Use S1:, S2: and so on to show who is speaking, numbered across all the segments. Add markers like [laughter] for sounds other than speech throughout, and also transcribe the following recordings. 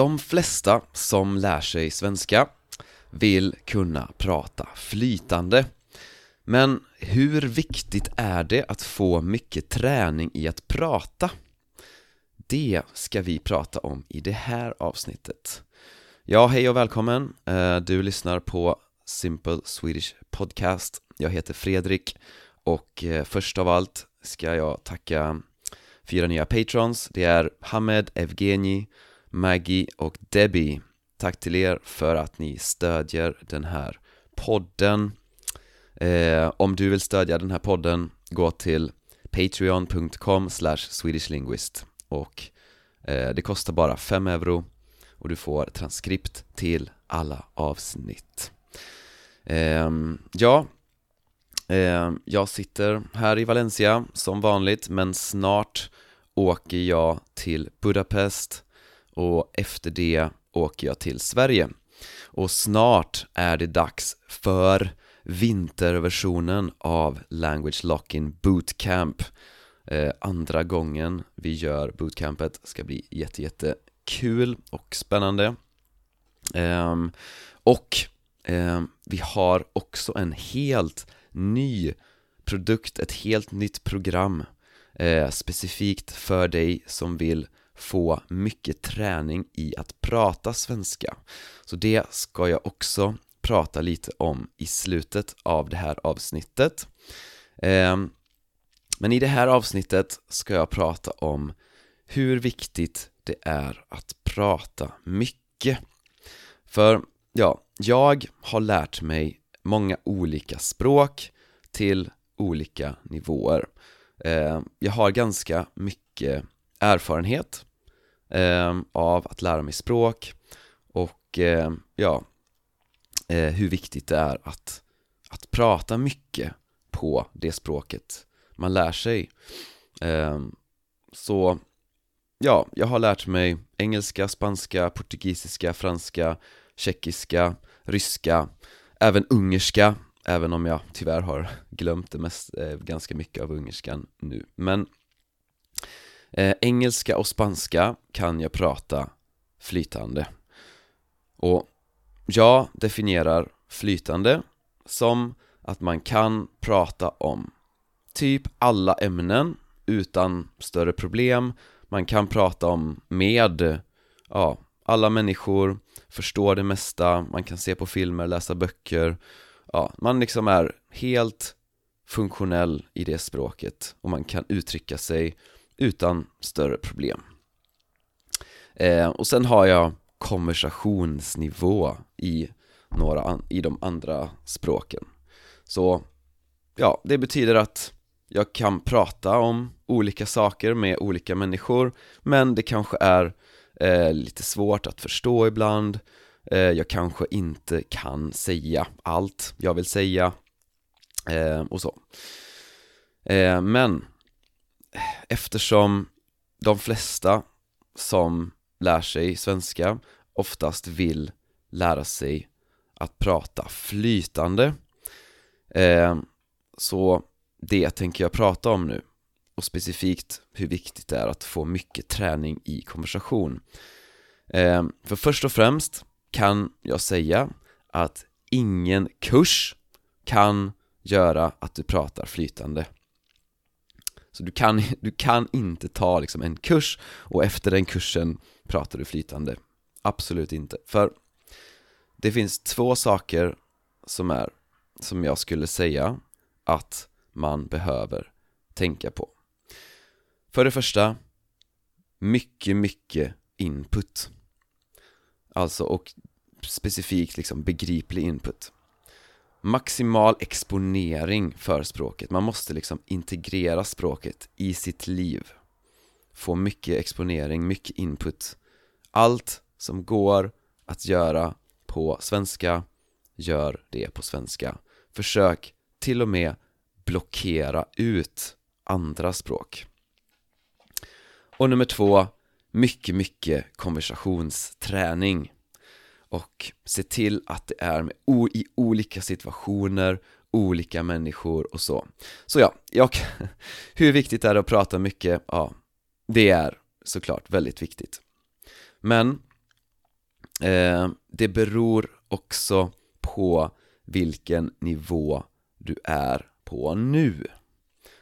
S1: De flesta som lär sig svenska vill kunna prata flytande. Men hur viktigt är det att få mycket träning i att prata? Det ska vi prata om i det här avsnittet. Ja, hej och välkommen! Eh, du lyssnar på Simple Swedish Podcast. Jag heter Fredrik och eh, först av allt ska jag tacka fyra nya patrons. Det är Hamed, Evgeni, Maggie och Debbie. Tack till er för att ni stödjer den här podden. Eh, om du vill stödja den här podden, gå till patreon.com swedishlinguist och eh, det kostar bara 5 euro och du får transkript till alla avsnitt. Eh, ja, eh, jag sitter här i Valencia som vanligt men snart åker jag till Budapest och efter det åker jag till Sverige. Och snart är det dags för vinterversionen av Language Lock-In Bootcamp. Eh, Andra gången vi gör bootcampet. Ska bli jätte, jätte kul och spännande. Eh, Och eh, vi har också en helt ny produkt, ett helt nytt program eh, specifikt för dig som vill få mycket träning i att prata svenska. Så det ska jag också prata lite om i slutet av det här avsnittet. Eh, men i det här avsnittet ska jag prata om hur viktigt det är att prata mycket. För, ja, jag har lärt mig många olika språk till olika nivåer. Eh, jag har ganska mycket erfarenhet. Ehm, av att lära mig språk och ehm, ja, eh, hur viktigt det är att, att prata mycket på det språket man lär sig. Eh, Så, ja, jag har lärt mig engelska, spanska, portugisiska, franska, tjeckiska, ryska, även ungerska Även om jag tyvärr har glömt det mest, eh, ganska mycket av ungerskan nu. Men eh, Engelska och spanska kan jag prata flytande. Och jag definierar flytande som att man kan prata om typ alla ämnen utan större problem. Man kan prata om med, ja, alla människor förstå det mesta, man kan se på filmer, läsa böcker. Ja, man liksom är helt funktionell i det språket och man kan uttrycka sig utan större problem. Eh, Och sen har jag konversationsnivå i, några, i de andra språken. Så, ja, det betyder att jag kan prata om olika saker med olika människor Men det kanske är eh, lite svårt att förstå ibland. Eh, Jag kanske inte kan säga allt jag vill säga. Eh, och så. Eh, Men eftersom de flesta som lär sig svenska oftast vill lära sig att prata flytande. Eh, Så det tänker jag prata om nu och specifikt hur viktigt det är att få mycket träning i konversation. Eh, För först och främst kan jag säga att ingen kurs kan göra att du pratar flytande. Så du kan, [laughs] du kan inte ta liksom en kurs och efter den kursen pratar du flytande. Absolut inte, för det finns två saker som är, som jag skulle säga att man behöver tänka på. För det första, mycket, mycket input. Alltså, och specifikt liksom begriplig input. Maximal exponering för språket, man måste liksom integrera språket i sitt liv Få mycket exponering, mycket input Allt som går att göra på svenska, gör det på svenska. Försök till och med blockera ut andra språk. Och nummer två, mycket, mycket konversationsträning. Och se till att det är med i olika situationer, olika människor och så. Så ja, jag, [laughs] hur viktigt är det att prata mycket? Ja, det är såklart väldigt viktigt. Men eh, det beror också på vilken nivå du är på nu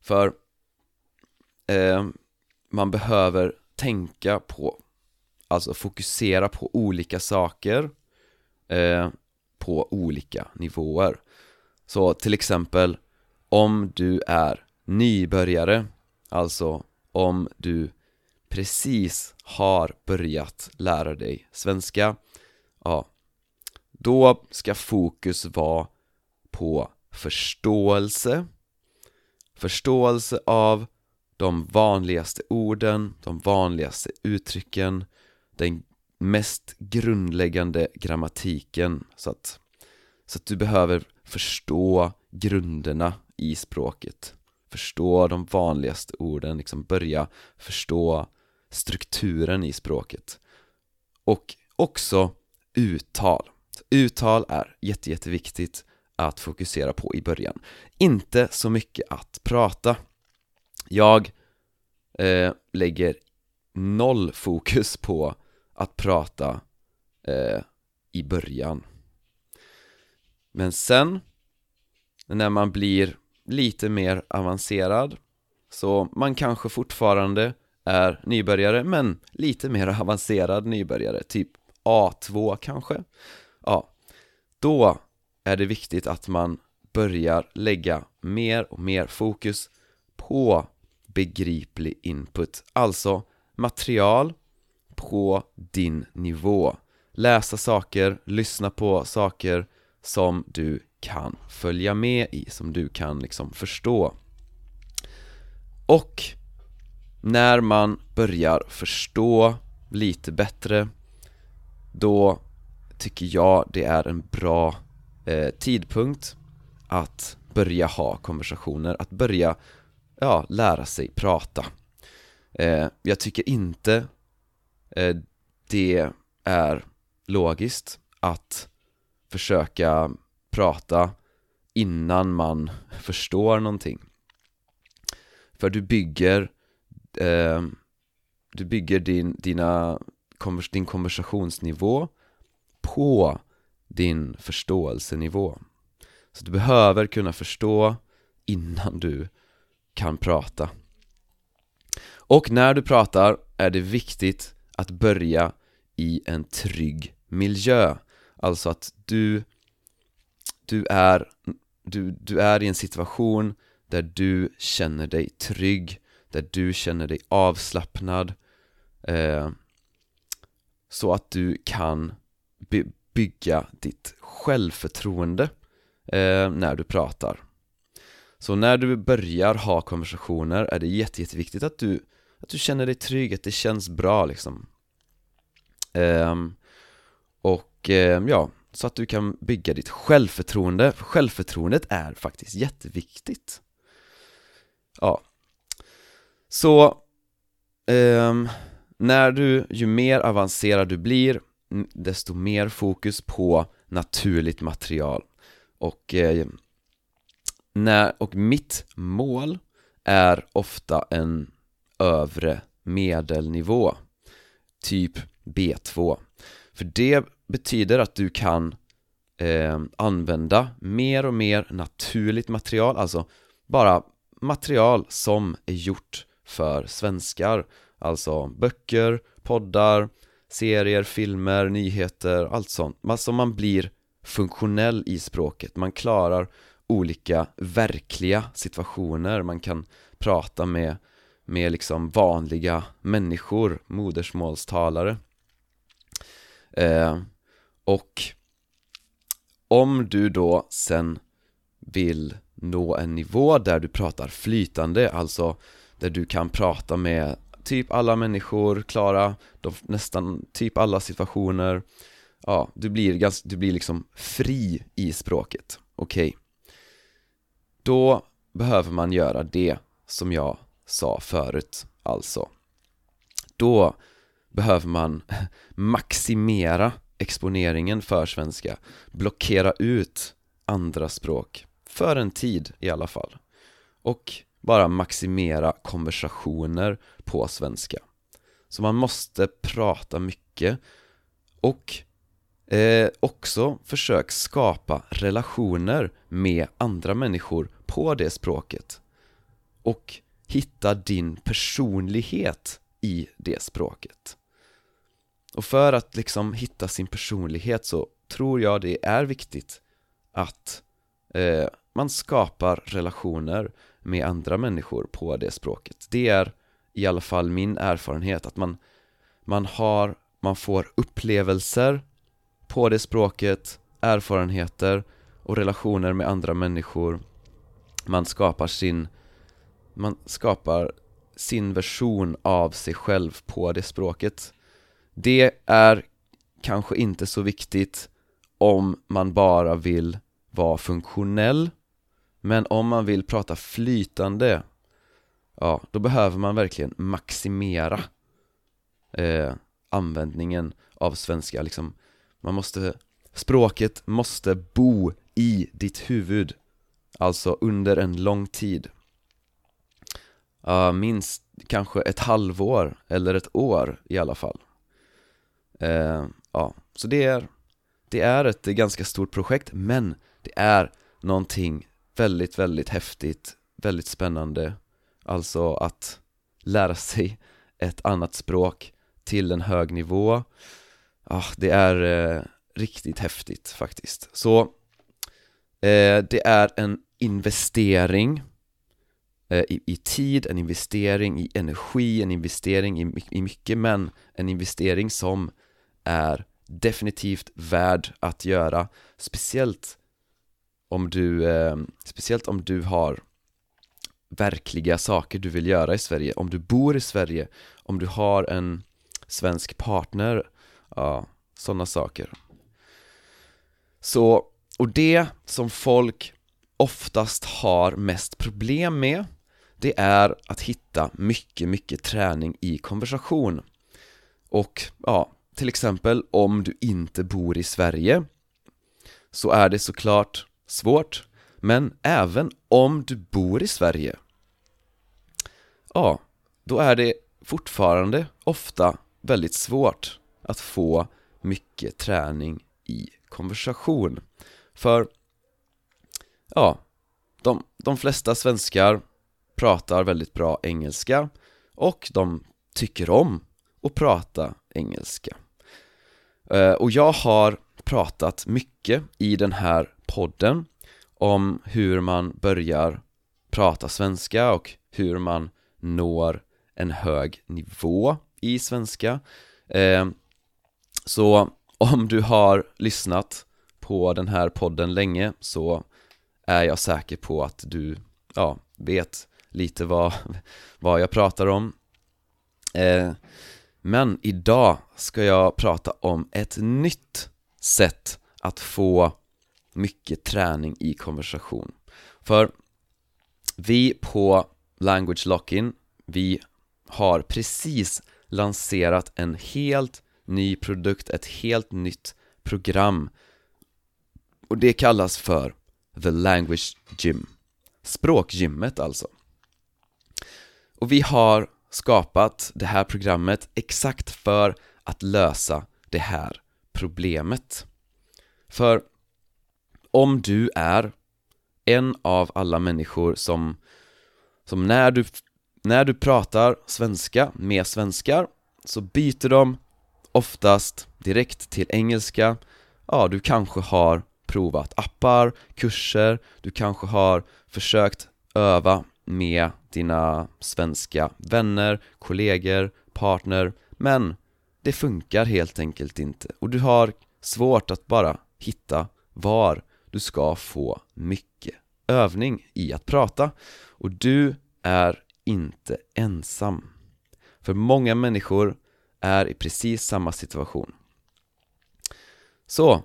S1: För eh, man behöver tänka på, alltså fokusera på olika saker eh, på olika nivåer. Så till exempel om du är nybörjare, alltså om du precis har börjat lära dig svenska Ja, då ska fokus vara på förståelse. Förståelse av de vanligaste orden, de vanligaste uttrycken den mest grundläggande grammatiken. Så att, så att du behöver förstå grunderna i språket. Förstå de vanligaste orden, liksom börja förstå strukturen i språket. Och också uttal. Uttal är jätte, jätteviktigt att fokusera på i början. Inte så mycket att prata. Jag eh, lägger noll fokus på att prata eh, i början. Men sen när man blir lite mer avancerad Så man kanske fortfarande är nybörjare men lite mer [laughs] avancerad nybörjare, typ A2 kanske. Ja, då är det viktigt att man börjar lägga mer och mer fokus på begriplig input Alltså material på din nivå. Läsa saker, lyssna på saker som du kan följa med i, som du kan liksom förstå. Och när man börjar förstå lite bättre Då tycker jag det är en bra eh, tidpunkt att börja ha konversationer, att börja ja, lära sig prata. Eh, Jag tycker inte Eh, det är logiskt att försöka prata innan man [laughs] förstår någonting. För du bygger eh, Du bygger din, dina, din konversationsnivå på din förståelsenivå. Så du behöver kunna förstå innan du kan prata. Och när du pratar är det viktigt att börja i en trygg miljö. Alltså att du, du, är, du, du är i en situation där du känner dig trygg Där du känner dig avslappnad eh, Så att du kan by bygga ditt självförtroende eh, när du pratar. Så när du börjar ha konversationer är det jätte, jätteviktigt att du, att du känner dig trygg, att det känns bra liksom. Ehm, och ehm, ja, så att du kan bygga ditt självförtroende, för självförtroendet är faktiskt jätteviktigt. Ja. Så ehm, När du, ju mer avancerad du blir desto mer fokus på naturligt material. Och, eh, när, och mitt mål är ofta en övre medelnivå. Typ B2 för det betyder att du kan eh, använda mer och mer naturligt material, alltså bara material som är gjort för svenskar. Alltså böcker, poddar, serier, filmer, nyheter, allt sånt. Alltså man blir funktionell i språket, man klarar olika verkliga situationer, man kan prata med, med liksom vanliga människor, modersmålstalare eh, Och om du då sen vill nå en nivå där du pratar flytande, alltså där du kan prata med typ alla människor, klara de, nästan typ alla situationer Ja, du blir, ganska, du blir liksom fri i språket, okej okay. Då behöver man göra det som jag sa förut, alltså Då behöver man maximera exponeringen för svenska. Blockera ut andra språk, för en tid i alla fall. Och bara maximera konversationer på svenska. Så man måste prata mycket. Och eh, också försök skapa relationer med andra människor på det språket. Och hitta din personlighet i det språket och för att liksom hitta sin personlighet så tror jag det är viktigt att eh, man skapar relationer med andra människor på det språket. Det är i alla fall min erfarenhet att man, man har, man får upplevelser på det språket, erfarenheter och relationer med andra människor. Man skapar sin, man skapar sin version av sig själv på det språket. Det är kanske inte så viktigt om man bara vill vara funktionell Men om man vill prata flytande Ja, då behöver man verkligen maximera eh, användningen av svenska. Liksom Man måste, språket måste bo i ditt huvud Alltså under en lång tid. Uh, Minst kanske ett halvår eller ett år i alla fall. Eh, Ja, så det är, det är ett ganska stort projekt men det är någonting väldigt, väldigt häftigt, väldigt spännande. Alltså att lära sig ett annat språk till en hög nivå. Ah, Det är eh, riktigt häftigt faktiskt. Så eh, det är en investering eh, i, i, tid, en investering i energi, en investering i, i mycket men en investering som är definitivt värd att göra Speciellt om du, eh, speciellt om du har verkliga saker du vill göra i Sverige. Om du bor i Sverige, om du har en svensk partner, ja, sådana saker. Så, och det som folk oftast har mest problem med Det är att hitta mycket, mycket träning i konversation. Och ja, till exempel om du inte bor i Sverige Så är det såklart svårt Men även om du bor i Sverige. Ja, då är det fortfarande ofta väldigt svårt att få mycket träning i konversation. För, ja, de, de flesta svenskar pratar väldigt bra engelska och de tycker om att prata engelska. Eh, och jag har pratat mycket i den här podden om hur man börjar prata svenska och hur man når en hög nivå i svenska. Eh, så om du har lyssnat på den här podden länge så är jag säker på att du, ja, vet lite vad, [laughs] vad jag pratar om. Eh, men idag ska jag prata om ett nytt sätt att få mycket träning i konversation. För vi på Language Lock-In, vi har precis lanserat en helt ny produkt, ett helt nytt program. Och det kallas för The Language Gym. Språkgymmet alltså. Och vi har skapat det här programmet exakt för att lösa det här problemet. För om du är en av alla människor som, som när du, när du pratar svenska med svenskar så byter de oftast direkt till engelska. Ja, du kanske har provat appar, kurser, du kanske har försökt öva med dina svenska vänner, kollegor, partner men det funkar helt enkelt inte. Och du har svårt att bara hitta var du ska få mycket övning i att prata. Och du är inte ensam. För många människor är i precis samma situation. Så,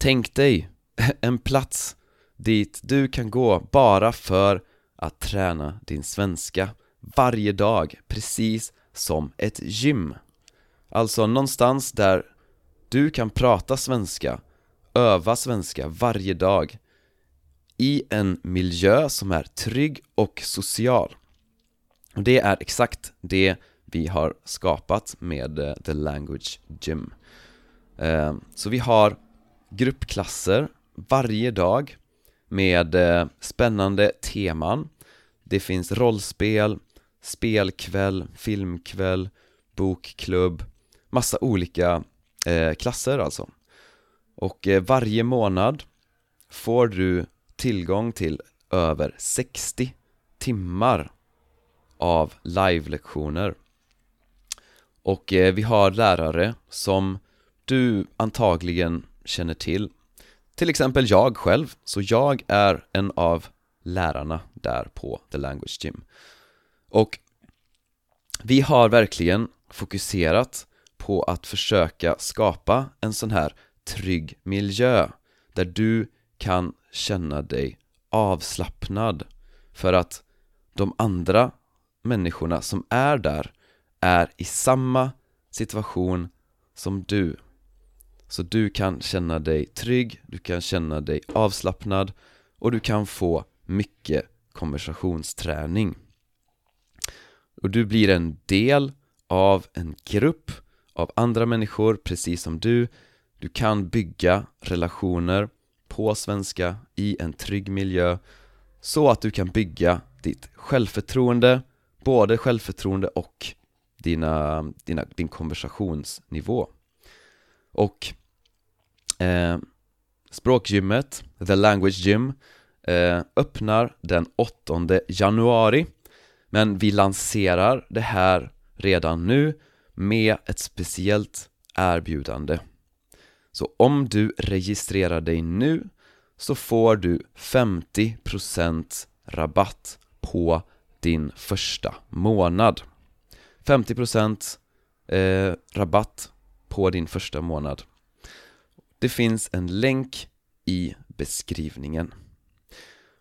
S1: tänk dig [laughs] en plats dit du kan gå bara för att träna din svenska varje dag, precis som ett gym. Alltså någonstans där du kan prata svenska, öva svenska varje dag i en miljö som är trygg och social. Och det är exakt det vi har skapat med eh, The Language Gym. Eh, så vi har gruppklasser varje dag med eh, spännande teman. Det finns rollspel, spelkväll, filmkväll, bokklubb, massa olika eh, klasser alltså. Och eh, varje månad får du tillgång till över 60 timmar av live-lektioner. Och eh, vi har lärare som du antagligen känner till. Till exempel jag själv, så jag är en av lärarna där på The Language Gym. Och vi har verkligen fokuserat på att försöka skapa en sån här trygg miljö där du kan känna dig avslappnad för att de andra människorna som är där är i samma situation som du. Så du kan känna dig trygg, du kan känna dig avslappnad och du kan få mycket konversationsträning. Och du blir en del av en grupp av andra människor precis som du. Du kan bygga relationer på svenska i en trygg miljö så att du kan bygga ditt självförtroende både självförtroende och dina, dina, din konversationsnivå. Och eh, språkgymmet, The Language Gym, Eh, öppnar den 8 januari. Men vi lanserar det här redan nu med ett speciellt erbjudande. Så om du registrerar dig nu så får du 50% rabatt på din första månad. 50% eh, rabatt på din första månad. Det finns en länk i beskrivningen.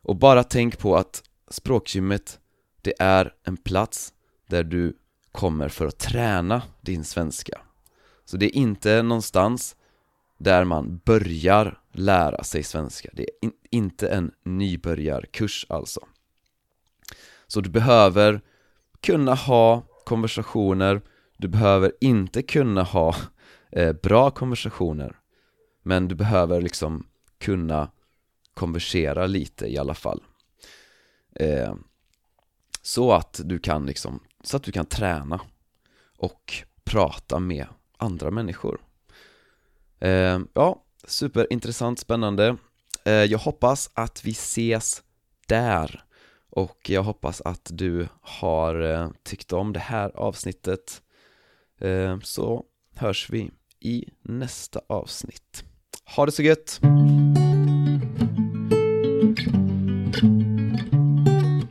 S1: Och bara tänk på att språkgymmet det är en plats där du kommer för att träna din svenska. Så det är inte någonstans där man börjar lära sig svenska. Det är in, inte en nybörjarkurs alltså. Så du behöver kunna ha konversationer Du behöver inte kunna ha eh, bra konversationer Men du behöver liksom kunna konversera lite i alla fall. Eh, Så att du kan liksom, så att du kan träna och prata med andra människor. Eh, Ja, superintressant, spännande. Eh, Jag hoppas att vi ses där. Och jag hoppas att du har eh, tyckt om det här avsnittet. Eh, Så hörs vi i nästa avsnitt. Ha det så gött!